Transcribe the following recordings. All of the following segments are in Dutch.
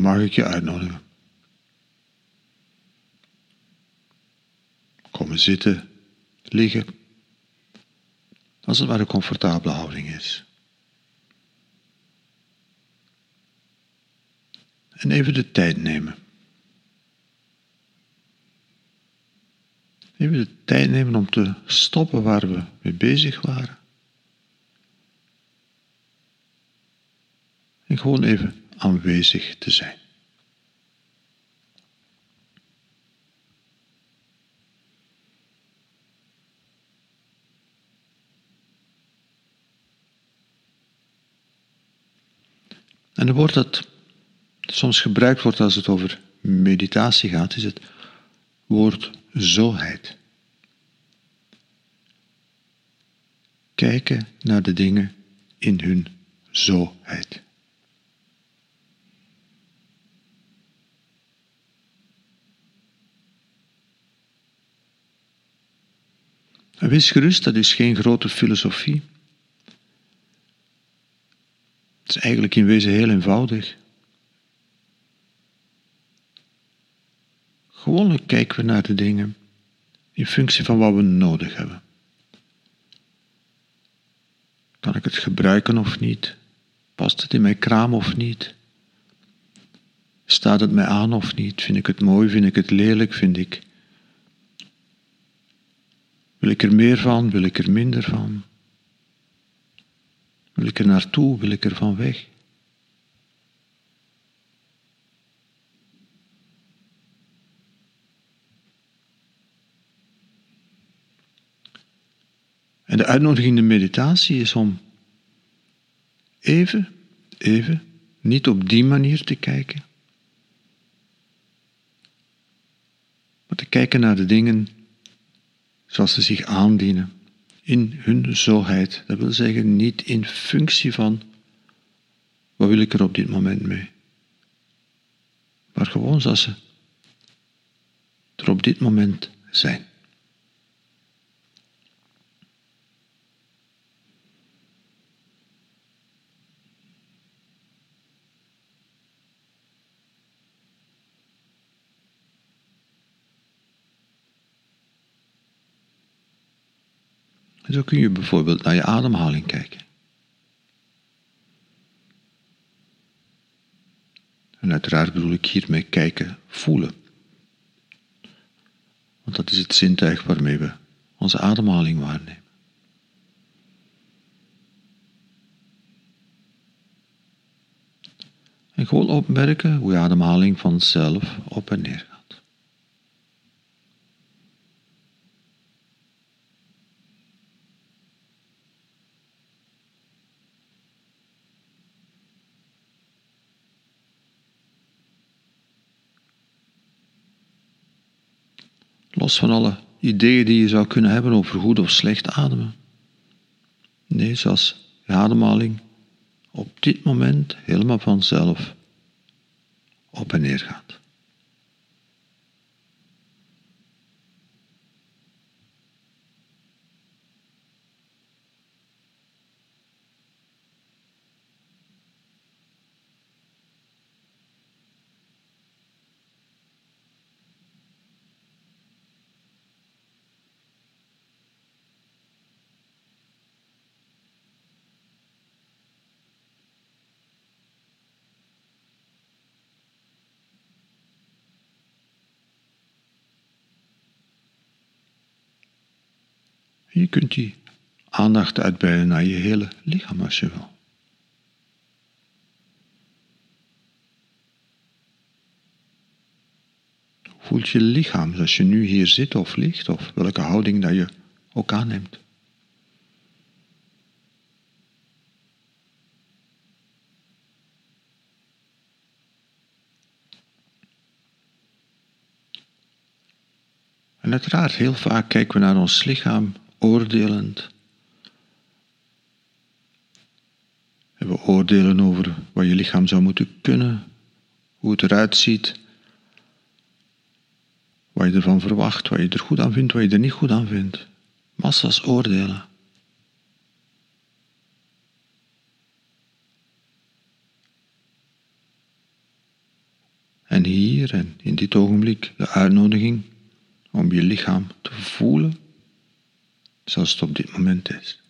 mag ik je uitnodigen. Komen zitten, liggen, als het maar een comfortabele houding is. En even de tijd nemen. Even de tijd nemen om te stoppen waar we mee bezig waren. En gewoon even aanwezig te zijn. En het woord dat soms gebruikt wordt als het over meditatie gaat, is het woord zoheid. Kijken naar de dingen in hun zoheid. En wees gerust, dat is geen grote filosofie. Het is eigenlijk in wezen heel eenvoudig. Gewoonlijk kijken we naar de dingen in functie van wat we nodig hebben. Kan ik het gebruiken of niet? Past het in mijn kraam of niet? Staat het mij aan of niet? Vind ik het mooi? Vind ik het lelijk? Vind ik. Wil ik er meer van? Wil ik er minder van? Wil ik er naartoe? Wil ik er van weg? En de uitnodiging in de meditatie is om even, even, niet op die manier te kijken, maar te kijken naar de dingen zoals ze zich aandienen in hun zoheid. Dat wil zeggen niet in functie van wat wil ik er op dit moment mee, maar gewoon zoals ze er op dit moment zijn. Zo kun je bijvoorbeeld naar je ademhaling kijken. En uiteraard bedoel ik hiermee kijken, voelen. Want dat is het zintuig waarmee we onze ademhaling waarnemen. En gewoon opmerken hoe je ademhaling vanzelf op en neer Van alle ideeën die je zou kunnen hebben over goed of slecht ademen. Nee, zoals ademhaling op dit moment helemaal vanzelf op en neer gaat. Je kunt die aandacht uitbreiden naar je hele lichaam als je wil. Voelt je lichaam als je nu hier zit of ligt of welke houding dat je ook aanneemt. En uiteraard, heel vaak kijken we naar ons lichaam oordelend. En we oordelen over wat je lichaam zou moeten kunnen, hoe het eruit ziet, wat je ervan verwacht, wat je er goed aan vindt, wat je er niet goed aan vindt. Massa's oordelen. En hier en in dit ogenblik de uitnodiging om je lichaam te voelen zoals het op dit moment is.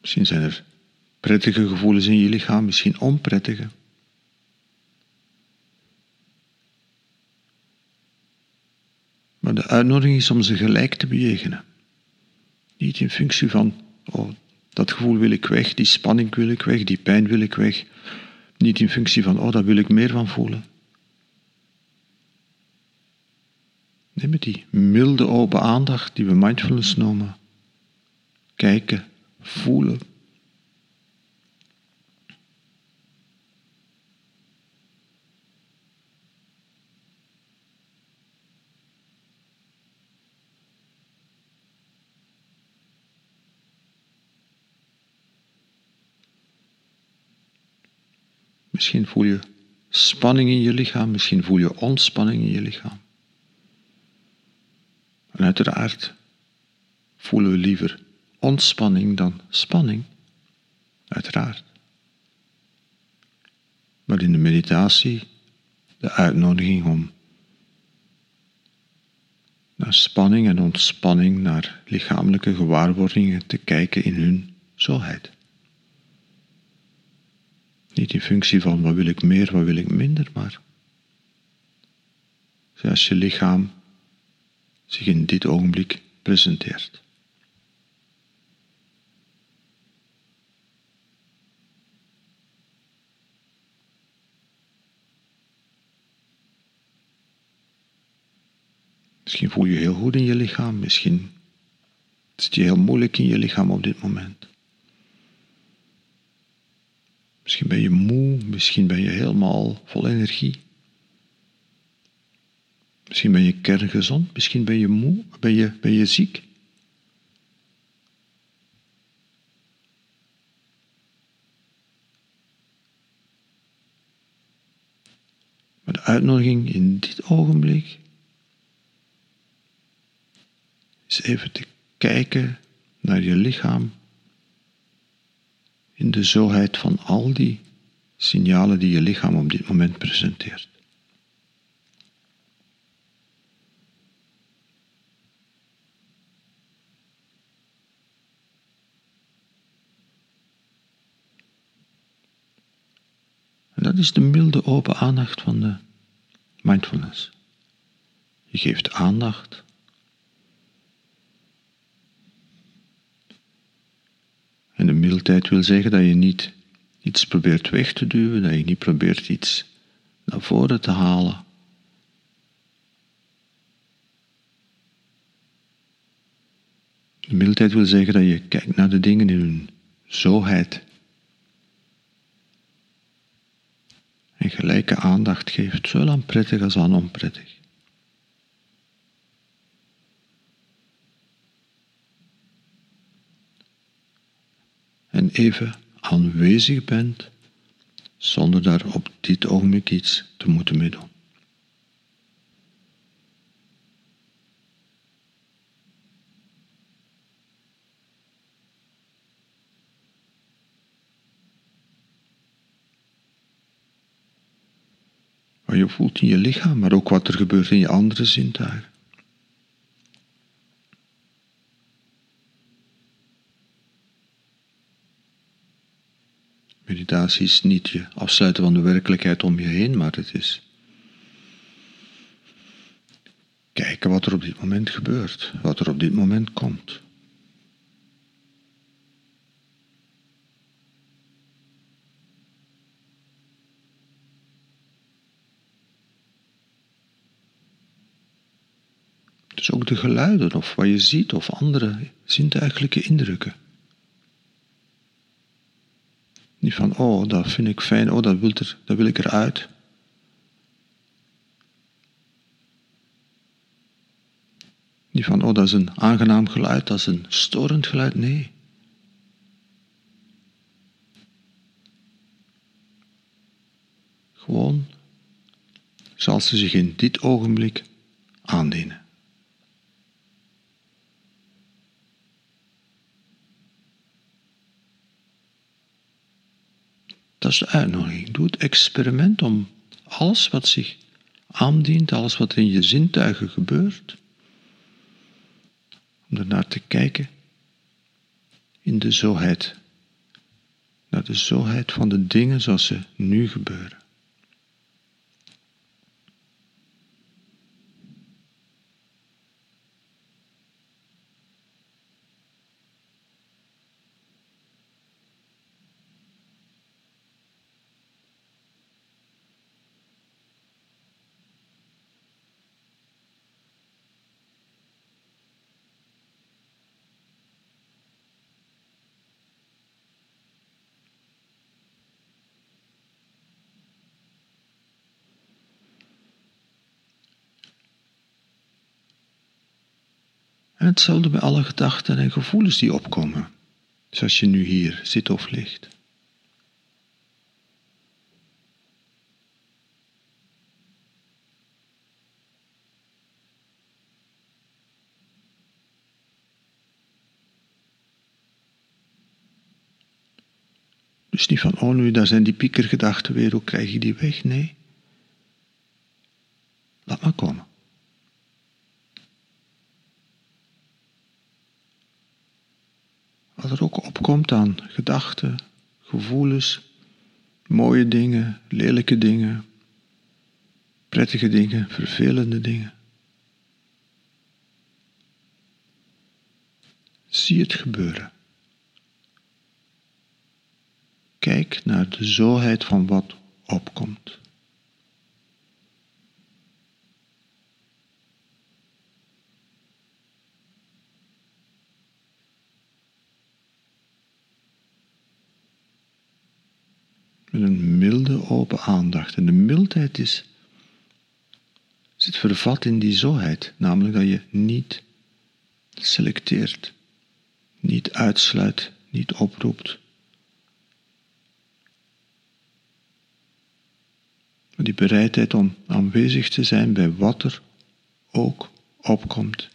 Misschien zijn er prettige gevoelens in je lichaam, misschien onprettige. Maar de uitnodiging is om ze gelijk te bejegenen. Niet in functie van, oh, dat gevoel wil ik weg, die spanning wil ik weg, die pijn wil ik weg. Niet in functie van, oh, daar wil ik meer van voelen. Nee, met die milde open aandacht die we mindfulness noemen. Kijken, voelen. Misschien voel je spanning in je lichaam, misschien voel je ontspanning in je lichaam. En uiteraard voelen we liever ontspanning dan spanning, uiteraard. Maar in de meditatie de uitnodiging om naar spanning en ontspanning, naar lichamelijke gewaarwordingen te kijken in hun zoheid. Niet in functie van wat wil ik meer, wat wil ik minder, maar zoals je lichaam zich in dit ogenblik presenteert. Misschien voel je heel goed in je lichaam, misschien zit je heel moeilijk in je lichaam op dit moment. Misschien ben je moe, misschien ben je helemaal vol energie. Misschien ben je kerngezond, misschien ben je moe, ben je, ben je ziek. Maar de uitnodiging in dit ogenblik is even te kijken naar je lichaam in de zoheid van al die signalen die je lichaam op dit moment presenteert. En dat is de milde open aandacht van de mindfulness. Je geeft aandacht En de mildheid wil zeggen dat je niet iets probeert weg te duwen, dat je niet probeert iets naar voren te halen. Mildheid wil zeggen dat je kijkt naar de dingen in hun zoheid. En gelijke aandacht geeft, zowel aan prettig als aan onprettig. En even aanwezig bent, zonder daar op dit ogenblik iets te moeten mee doen. Wat je voelt in je lichaam, maar ook wat er gebeurt in je andere zintuigen. Meditatie is niet je afsluiten van de werkelijkheid om je heen, maar het is kijken wat er op dit moment gebeurt, wat er op dit moment komt. Dus ook de geluiden of wat je ziet of andere zintuigelijke indrukken. Niet van, oh, dat vind ik fijn, oh, dat wil, er, dat wil ik eruit. Niet van, oh, dat is een aangenaam geluid, dat is een storend geluid. Nee. gewoon zoals ze zich in dit ogenblik aandienen. Dat is de uitnodiging. Doe het experiment om alles wat zich aandient, alles wat in je zintuigen gebeurt, om ernaar te kijken in de zoheid, naar de zoheid van de dingen zoals ze nu gebeuren. Hetzelfde bij alle gedachten en gevoelens die opkomen, zoals je nu hier zit of ligt. Dus niet van, oh nu, daar zijn die piekergedachten weer, hoe krijg je die weg? Nee. Laat maar komen. Wat er ook opkomt aan gedachten, gevoelens, mooie dingen, lelijke dingen, prettige dingen, vervelende dingen. Zie het gebeuren. Kijk naar de zoheid van wat opkomt. Een milde open aandacht. En de mildheid is, zit vervat in die zoheid, namelijk dat je niet selecteert, niet uitsluit, niet oproept. Die bereidheid om aanwezig te zijn bij wat er ook opkomt.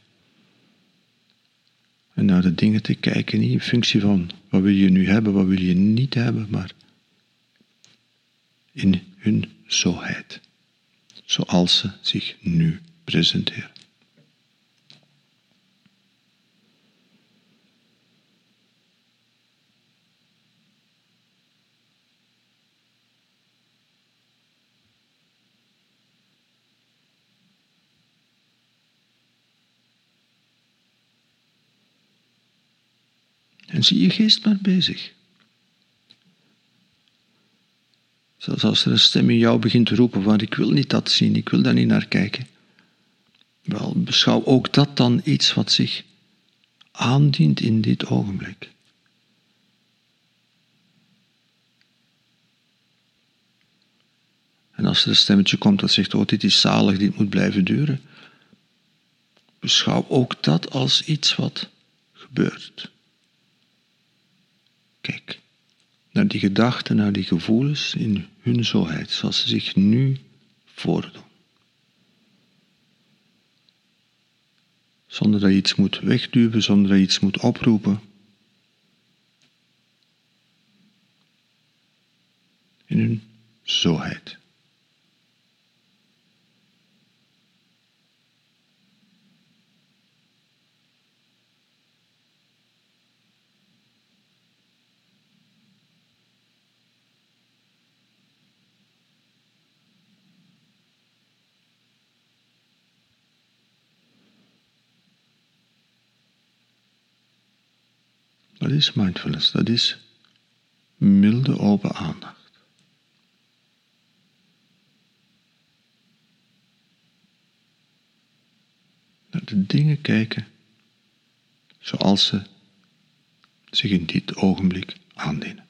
En naar de dingen te kijken, niet in functie van wat wil je nu hebben, wat wil je niet hebben, maar in hun zoheid, zoals ze zich nu presenteren. En zie je geest maar bezig. Zelfs als er een stem in jou begint te roepen van ik wil niet dat zien, ik wil daar niet naar kijken. Wel, beschouw ook dat dan iets wat zich aandient in dit ogenblik. En als er een stemmetje komt dat zegt, oh dit is zalig, dit moet blijven duren, beschouw ook dat als iets wat gebeurt. Kijk naar die gedachten, naar die gevoelens in hun zoheid, zoals ze zich nu voordoen. Zonder dat je iets moet wegduwen, zonder dat je iets moet oproepen. In hun zoheid. Dat is mindfulness, dat is milde open aandacht. Naar de dingen kijken zoals ze zich in dit ogenblik aandienen.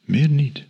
Meer niet.